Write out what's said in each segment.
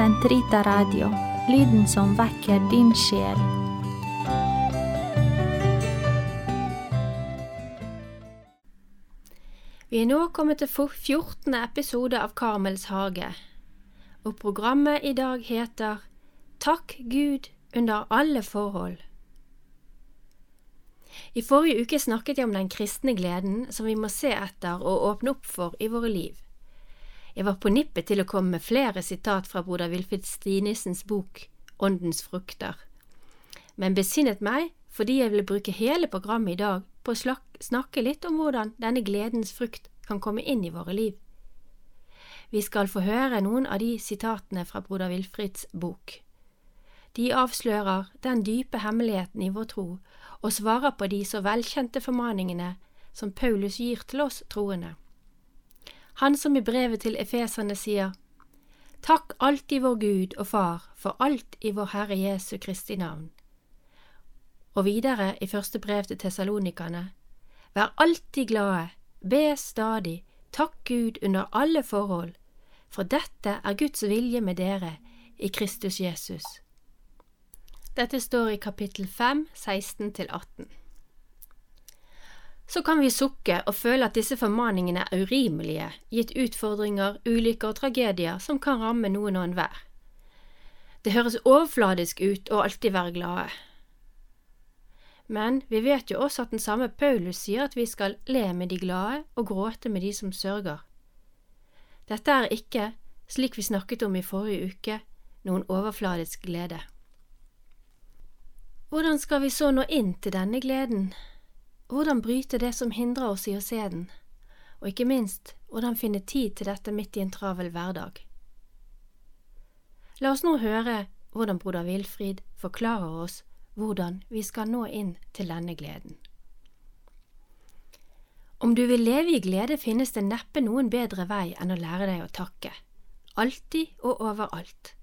Sentrita Radio, lyden som vekker din sjel. Vi er nå kommet til 14. episode av Karmels hage, og programmet i dag heter Takk Gud under alle forhold. I forrige uke snakket jeg om den kristne gleden som vi må se etter og åpne opp for i våre liv. Jeg var på nippet til å komme med flere sitat fra broder Wilfrid Stinissens bok Åndens frukter, men besinnet meg fordi jeg ville bruke hele programmet i dag på å snakke litt om hvordan denne gledens frukt kan komme inn i våre liv. Vi skal få høre noen av de sitatene fra broder Wilfrids bok. De avslører den dype hemmeligheten i vår tro og svarer på de så velkjente formaningene som Paulus gir til oss troende. Han som i brevet til efeserne sier, Takk alltid vår Gud og Far for alt i vår Herre Jesu Kristi navn. Og videre i første brev til tesalonikerne, Vær alltid glade, be stadig, takk Gud under alle forhold, for dette er Guds vilje med dere i Kristus Jesus. Dette står i kapittel 5, 16–18 så kan vi sukke og føle at disse formaningene er urimelige, gitt utfordringer, ulykker og tragedier som kan ramme noen og enhver. Det høres overfladisk ut å alltid være glade. Men vi vet jo også at den samme Paulus sier at vi skal le med de glade og gråte med de som sørger. Dette er ikke, slik vi snakket om i forrige uke, noen overfladisk glede. Hvordan skal vi så nå inn til denne gleden? Hvordan bryte det som hindrer oss i å se den, og ikke minst hvordan finne tid til dette midt i en travel hverdag. La oss nå høre hvordan broder Wilfrid forklarer oss hvordan vi skal nå inn til denne gleden. Om du vil leve i glede, finnes det neppe noen bedre vei enn å lære deg å takke, alltid og overalt.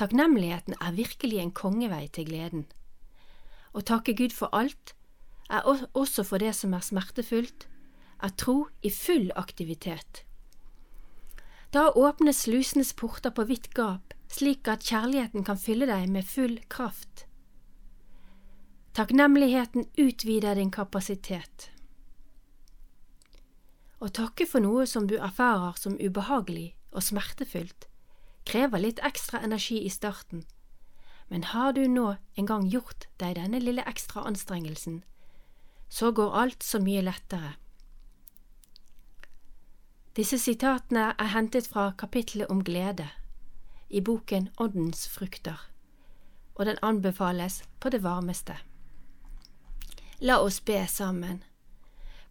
Takknemligheten er virkelig en kongevei til gleden. Å takke Gud for alt er også for det som er smertefullt, er tro i full aktivitet. Da åpnes slusenes porter på vidt gap, slik at kjærligheten kan fylle deg med full kraft. Takknemligheten utvider din kapasitet. Å takke for noe som du erfarer som ubehagelig og smertefullt, krever litt ekstra energi i starten, men har du nå en gang gjort deg denne lille ekstra anstrengelsen, så går alt så mye lettere. Disse sitatene er hentet fra kapittelet om glede i boken Åndens frukter, og den anbefales på det varmeste. La oss be sammen.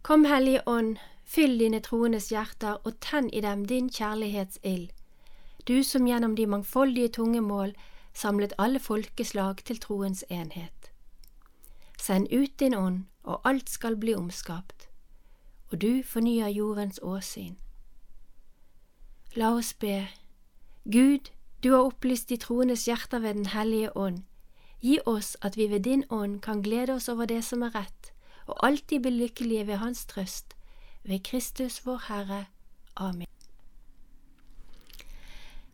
Kom, Hellige Ånd, fyll dine troendes hjerter og tenn i dem din kjærlighetsild, du som gjennom de mangfoldige tungemål samlet alle folkeslag til troens enhet. Send ut din ånd og alt skal bli omskapt, og du fornyer jordens åsyn. La oss be. Gud, du har opplyst de troendes hjerter ved Den hellige ånd. Gi oss at vi ved din ånd kan glede oss over det som er rett, og alltid bli lykkelige ved Hans trøst, ved Kristus vår Herre. Amen.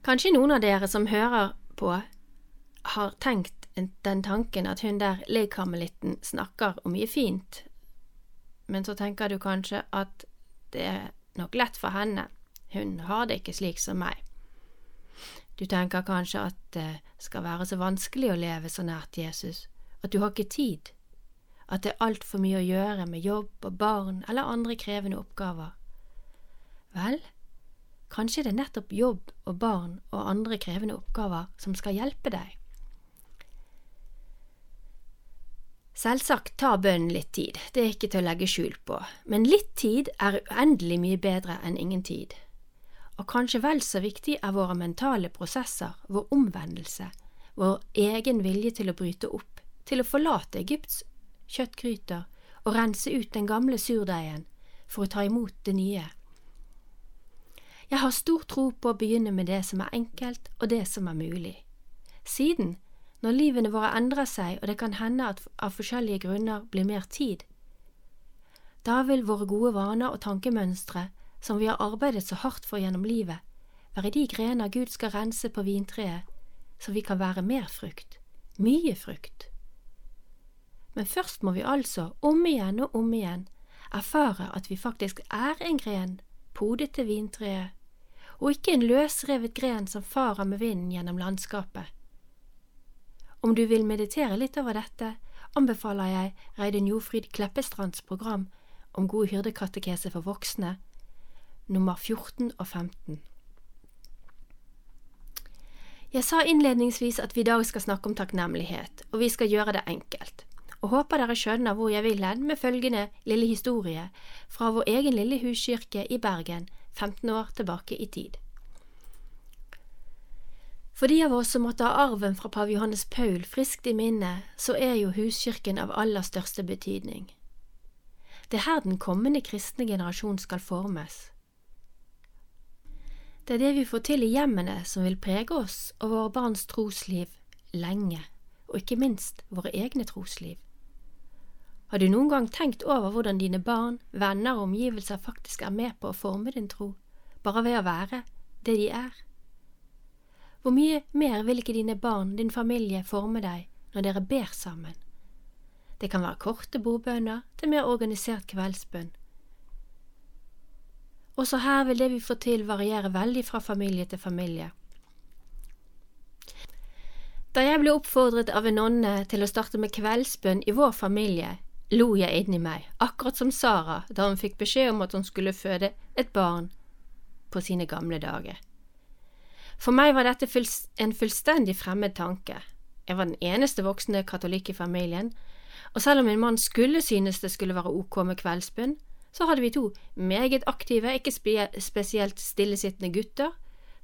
Kanskje noen av dere som hører på, har tenkt den tanken at hun der legkarmelitten snakker om mye fint, men så tenker du kanskje at det er nok lett for henne, hun har det ikke slik som meg. Du tenker kanskje at det skal være så vanskelig å leve så nært Jesus, at du har ikke tid, at det er altfor mye å gjøre med jobb og barn eller andre krevende oppgaver. Vel, kanskje det er nettopp jobb og barn og andre krevende oppgaver som skal hjelpe deg. Selvsagt tar bønnen litt tid, det er ikke til å legge skjul på, men litt tid er uendelig mye bedre enn ingen tid. Og kanskje vel så viktig er våre mentale prosesser, vår omvendelse, vår egen vilje til å bryte opp, til å forlate Egypts kjøttgryter og rense ut den gamle surdeigen for å ta imot det nye. Jeg har stor tro på å begynne med det som er enkelt og det som er mulig. Siden når livene våre endrer seg og det kan hende at av forskjellige grunner blir mer tid. Da vil våre gode vaner og tankemønstre, som vi har arbeidet så hardt for gjennom livet, være de grener Gud skal rense på vintreet, så vi kan være mer frukt, mye frukt. Men først må vi altså, om igjen og om igjen, erfare at vi faktisk er en gren podet til vintreet, og ikke en løsrevet gren som farer med vinden gjennom landskapet. Om du vil meditere litt over dette, anbefaler jeg Reidun Jofrid Kleppestrands program om god hyrdekatekese for voksne, nummer 14 og 15. Jeg sa innledningsvis at vi i dag skal snakke om takknemlighet, og vi skal gjøre det enkelt, og håper dere skjønner hvor jeg vil hen med følgende lille historie fra vår egen lille huskirke i Bergen 15 år tilbake i tid. For de av oss som måtte ha arven fra pav Johannes Paul friskt i minne, så er jo huskirken av aller største betydning. Det er her den kommende kristne generasjon skal formes. Det er det vi får til i hjemmene som vil prege oss og våre barns trosliv lenge, og ikke minst våre egne trosliv. Har du noen gang tenkt over hvordan dine barn, venner og omgivelser faktisk er med på å forme din tro, bare ved å være det de er? Hvor mye mer vil ikke dine barn, din familie, forme deg når dere ber sammen? Det kan være korte bordbønner til mer organisert kveldsbønn. Også her vil det vi får til variere veldig fra familie til familie. Da jeg ble oppfordret av en nonne til å starte med kveldsbønn i vår familie, lo jeg inni meg, akkurat som Sara da hun fikk beskjed om at hun skulle føde et barn på sine gamle dager. For meg var dette en fullstendig fremmed tanke. Jeg var den eneste voksne katolikk i familien, og selv om min mann skulle synes det skulle være ok med kveldsbønn, så hadde vi to meget aktive, ikke spesielt stillesittende gutter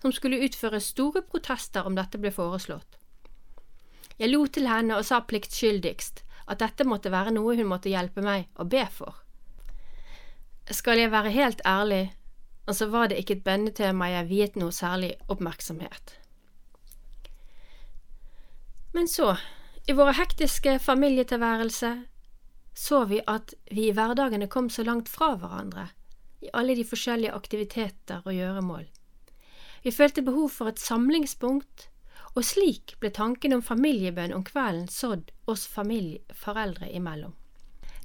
som skulle utføre store protester om dette ble foreslått. Jeg lo til henne og sa pliktskyldigst at dette måtte være noe hun måtte hjelpe meg å be for. Skal jeg være helt ærlig, og så var det ikke et bønnetema jeg viet noe særlig oppmerksomhet. Men så, i våre hektiske familietilværelse, så vi at vi i hverdagene kom så langt fra hverandre, i alle de forskjellige aktiviteter og gjøremål. Vi følte behov for et samlingspunkt og slik ble tanken om familiebønn om kvelden sådd oss foreldre imellom.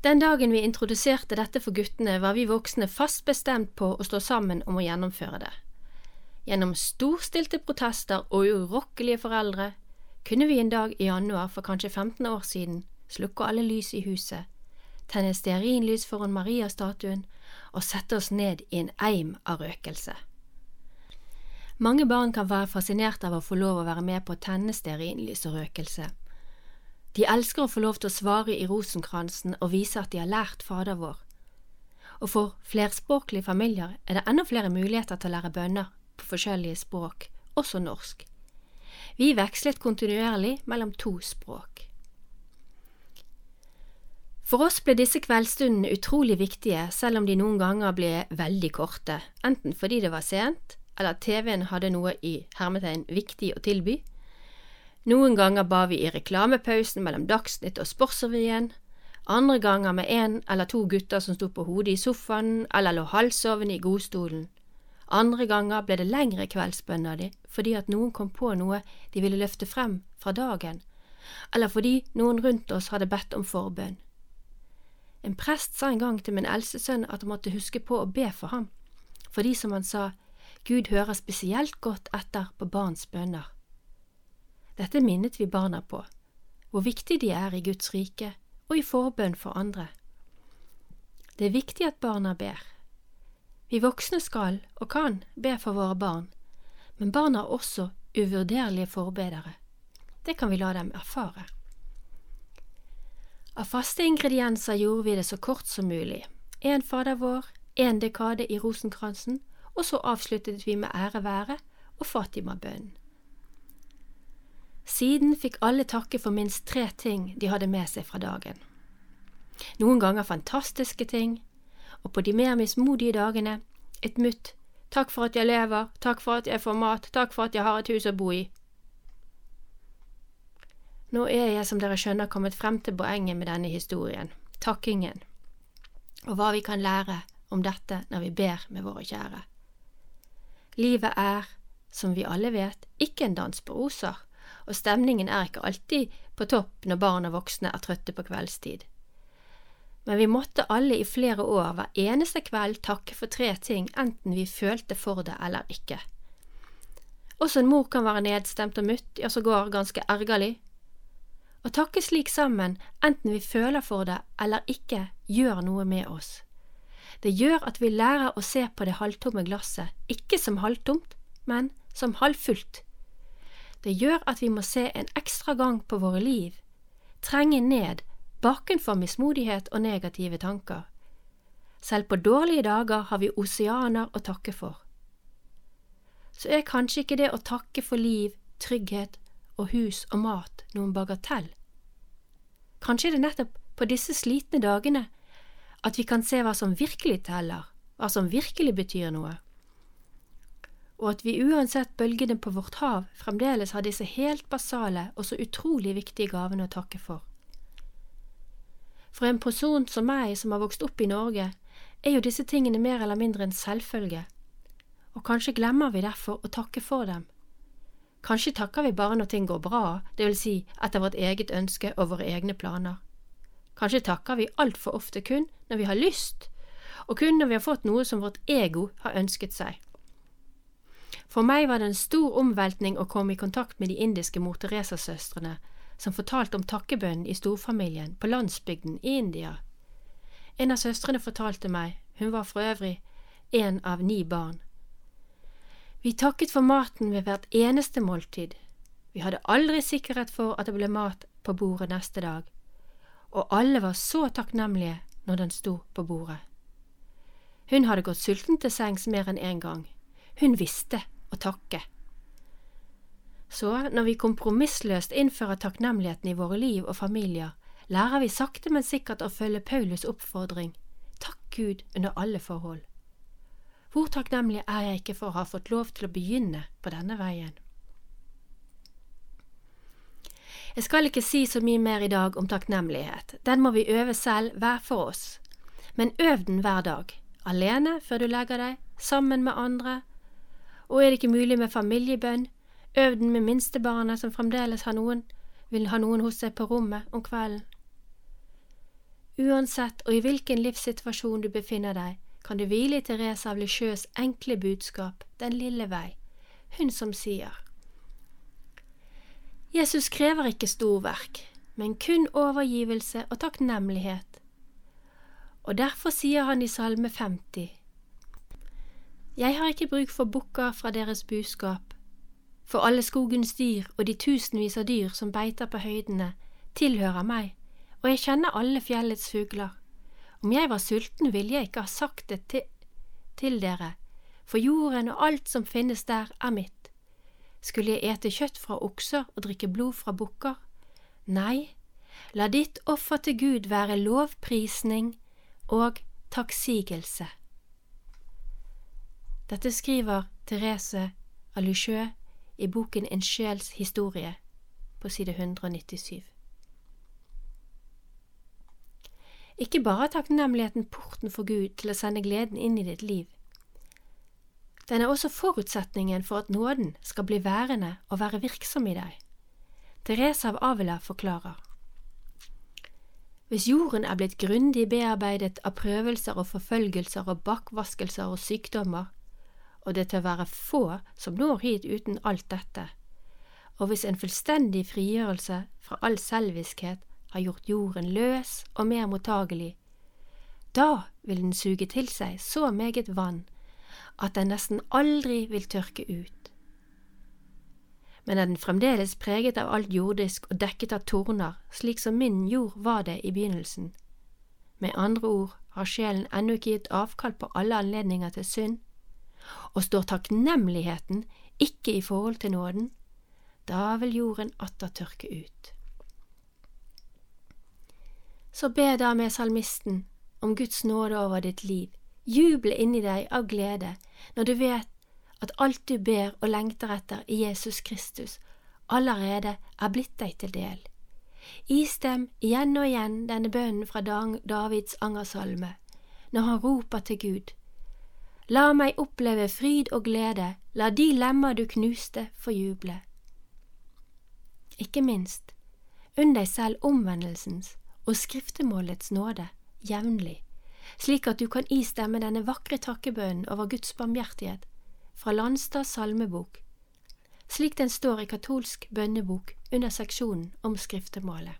Den dagen vi introduserte dette for guttene, var vi voksne fast bestemt på å stå sammen om å gjennomføre det. Gjennom storstilte protester og urokkelige foreldre kunne vi en dag i januar for kanskje 15 år siden slukke alle lys i huset, tenne stearinlys foran Maria-statuen og sette oss ned i en eim av røkelse. Mange barn kan være fascinert av å få lov å være med på å tenne stearinlys og røkelse. De elsker å få lov til å svare i rosenkransen og vise at de har lært Fader vår. Og for flerspråklige familier er det enda flere muligheter til å lære bønner på forskjellige språk, også norsk. Vi vekslet kontinuerlig mellom to språk. For oss ble disse kveldsstundene utrolig viktige, selv om de noen ganger ble veldig korte, enten fordi det var sent, eller at TV-en hadde noe i hermetegn viktig å tilby. Noen ganger ba vi i reklamepausen mellom Dagsnytt og Sportsrevyen, andre ganger med en eller to gutter som sto på hodet i sofaen eller lå halvsovende i godstolen. Andre ganger ble det lengre kveldsbønner de, fordi at noen kom på noe de ville løfte frem fra dagen, eller fordi noen rundt oss hadde bedt om forbønn. En prest sa en gang til min eldste sønn at han måtte huske på å be for ham, fordi som han sa, Gud hører spesielt godt etter på barns bønner. Dette minnet vi barna på, hvor viktig de er i Guds rike og i forbønn for andre. Det er viktig at barna ber. Vi voksne skal og kan be for våre barn, men barna er også uvurderlige forbedere. Det kan vi la dem erfare. Av faste ingredienser gjorde vi det så kort som mulig. En Fader vår, en dekade i rosenkransen og så avsluttet vi med ære være og Fatima-bønnen. Siden fikk alle takke for minst tre ting de hadde med seg fra dagen. Noen ganger fantastiske ting, og på de mer mismodige dagene et mutt, takk for at jeg lever, takk for at jeg får mat, takk for at jeg har et hus å bo i. Nå er jeg, som dere skjønner, kommet frem til poenget med denne historien, takkingen, og hva vi kan lære om dette når vi ber med våre kjære. Livet er som vi alle vet, ikke en dans på roser, og stemningen er ikke alltid på topp når barn og voksne er trøtte på kveldstid. Men vi måtte alle i flere år hver eneste kveld takke for tre ting, enten vi følte for det eller ikke. Også en mor kan være nedstemt og mutt, ja sågar ganske ergerlig. Å takke slik sammen, enten vi føler for det eller ikke, gjør noe med oss. Det gjør at vi lærer å se på det halvtomme glasset, ikke som halvtomt, men som halvfullt. Det gjør at vi må se en ekstra gang på våre liv, trenge ned bakenfor mismodighet og negative tanker. Selv på dårlige dager har vi oseaner å takke for. Så er kanskje ikke det å takke for liv, trygghet og hus og mat noen bagatell. Kanskje er det nettopp på disse slitne dagene at vi kan se hva som virkelig teller, hva som virkelig betyr noe, og at vi uansett bølgene på vårt hav fremdeles har disse helt basale og så utrolig viktige gavene å takke for. For en person som meg, som har vokst opp i Norge, er jo disse tingene mer eller mindre en selvfølge, og kanskje glemmer vi derfor å takke for dem. Kanskje takker vi bare når ting går bra, det vil si etter vårt eget ønske og våre egne planer. Kanskje takker vi altfor ofte kun når vi har lyst, og kun når vi har fått noe som vårt ego har ønsket seg. For meg var det en stor omveltning å komme i kontakt med de indiske Mor Teresa-søstrene, som fortalte om takkebønnen i storfamilien på landsbygden i India. En av søstrene fortalte meg, hun var for øvrig en av ni barn. Vi takket for maten ved hvert eneste måltid. Vi hadde aldri sikkerhet for at det ble mat på bordet neste dag, og alle var så takknemlige når den sto på bordet. Hun hadde gått sulten til sengs mer enn én en gang. Hun visste å takke. Så når vi kompromissløst innfører takknemligheten i våre liv og familier, lærer vi sakte, men sikkert å følge Paulus' oppfordring Takk Gud under alle forhold. Hvor takknemlig er jeg ikke for å ha fått lov til å begynne på denne veien? Jeg skal ikke si så mye mer i dag om takknemlighet, den må vi øve selv hver for oss, men øv den hver dag, alene før du legger deg, sammen med andre, og er det ikke mulig med familiebønn, øv den med minstebarnet som fremdeles har noen, vil ha noen hos seg på rommet om kvelden. Uansett og i hvilken livssituasjon du befinner deg, kan du hvile i Therese av Lisjøs enkle budskap, Den lille vei, hun som sier Jesus krever ikke storverk, men kun overgivelse og takknemlighet. Og derfor sier han i Salme 50, Jeg har ikke bruk for bukker fra deres buskap, for alle skogens dyr og de tusenvis av dyr som beiter på høydene, tilhører meg, og jeg kjenner alle fjellets fugler. Om jeg var sulten, ville jeg ikke ha sagt det til, til dere, for jorden og alt som finnes der, er mitt. Skulle jeg ete kjøtt fra okser og drikke blod fra bukker? Nei, la ditt offer til Gud være lovprisning og takksigelse. Dette skriver Therese Alucheux i boken En sjels historie på side 197. Ikke bare er takknemligheten porten for Gud til å sende gleden inn i ditt liv, den er også forutsetningen for at nåden skal bli værende og være virksom i deg. Therese av Avila forklarer. Hvis jorden er blitt grundig bearbeidet av prøvelser og forfølgelser og bakvaskelser og sykdommer, og det til å være få som når hit uten alt dette, og hvis en fullstendig frigjørelse fra all selviskhet har gjort jorden løs og mer mottagelig, da vil den suge til seg så meget vann at den nesten aldri vil tørke ut. Men er den fremdeles preget av alt jordisk og dekket av torner, slik som min jord var det i begynnelsen? Med andre ord har sjelen ennå ikke gitt avkall på alle anledninger til synd, og står takknemligheten ikke i forhold til nåden, da vil jorden atter tørke ut. Så be da med salmisten om Guds nåde over ditt liv, juble inni deg av glede når du vet at alt du ber og lengter etter i Jesus Kristus, allerede er blitt deg til del. Istem igjen og igjen denne bønnen fra Davids angersalme, når han roper til Gud. La meg oppleve fryd og glede, la de lemmer du knuste, få juble. Ikke minst, unn deg selv omvendelsens og skriftemålets nåde jevnlig, slik at du kan istemme denne vakre takkebønnen over Guds barmhjertighet fra Landstad salmebok, slik den står i katolsk bønnebok under seksjonen om skriftemålet.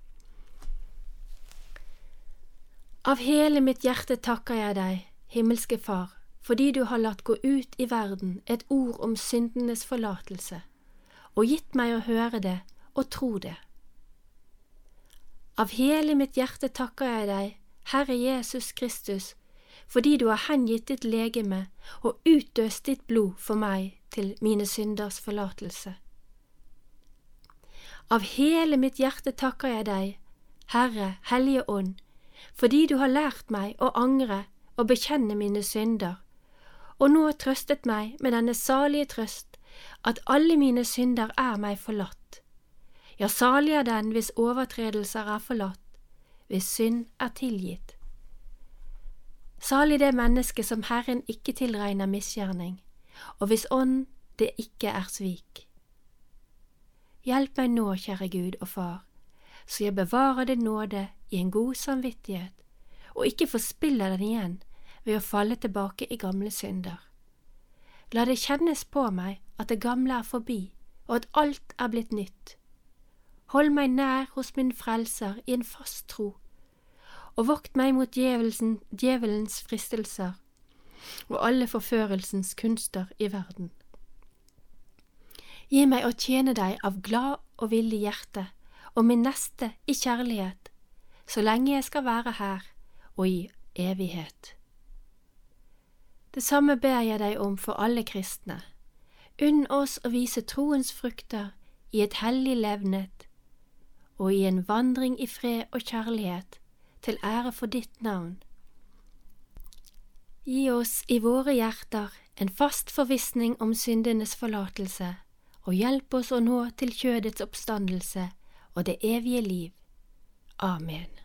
Av hele mitt hjerte takker jeg deg, himmelske Far, fordi du har latt gå ut i verden et ord om syndenes forlatelse, og gitt meg å høre det og tro det. Av hele mitt hjerte takker jeg deg, Herre Jesus Kristus, fordi du har hengitt ditt legeme og utdøst ditt blod for meg til mine synders forlatelse. Av hele mitt hjerte takker jeg deg, Herre Hellige Ånd, fordi du har lært meg å angre og bekjenne mine synder, og nå trøstet meg med denne salige trøst at alle mine synder er meg forlatt. Ja, salig er den hvis overtredelser er forlatt, hvis synd er tilgitt. Salig det menneske som Herren ikke tilregner misgjerning, og hvis ånd det ikke er svik. Hjelp meg nå, kjære Gud og Far, så jeg bevarer din nåde i en god samvittighet, og ikke forspiller den igjen ved å falle tilbake i gamle synder. La det kjennes på meg at det gamle er forbi, og at alt er blitt nytt. Hold meg nær hos min Frelser i en fast tro, og vokt meg mot djevelens fristelser og alle forførelsens kunster i verden. Gi meg å tjene deg av glad og villig hjerte og min neste i kjærlighet, så lenge jeg skal være her og i evighet. Det samme ber jeg deg om for alle kristne. Unn oss å vise troens frukter i et hellig levnet og i en vandring i fred og kjærlighet til ære for ditt navn. Gi oss i våre hjerter en fast forvissning om syndenes forlatelse, og hjelp oss å nå til kjødets oppstandelse og det evige liv. Amen.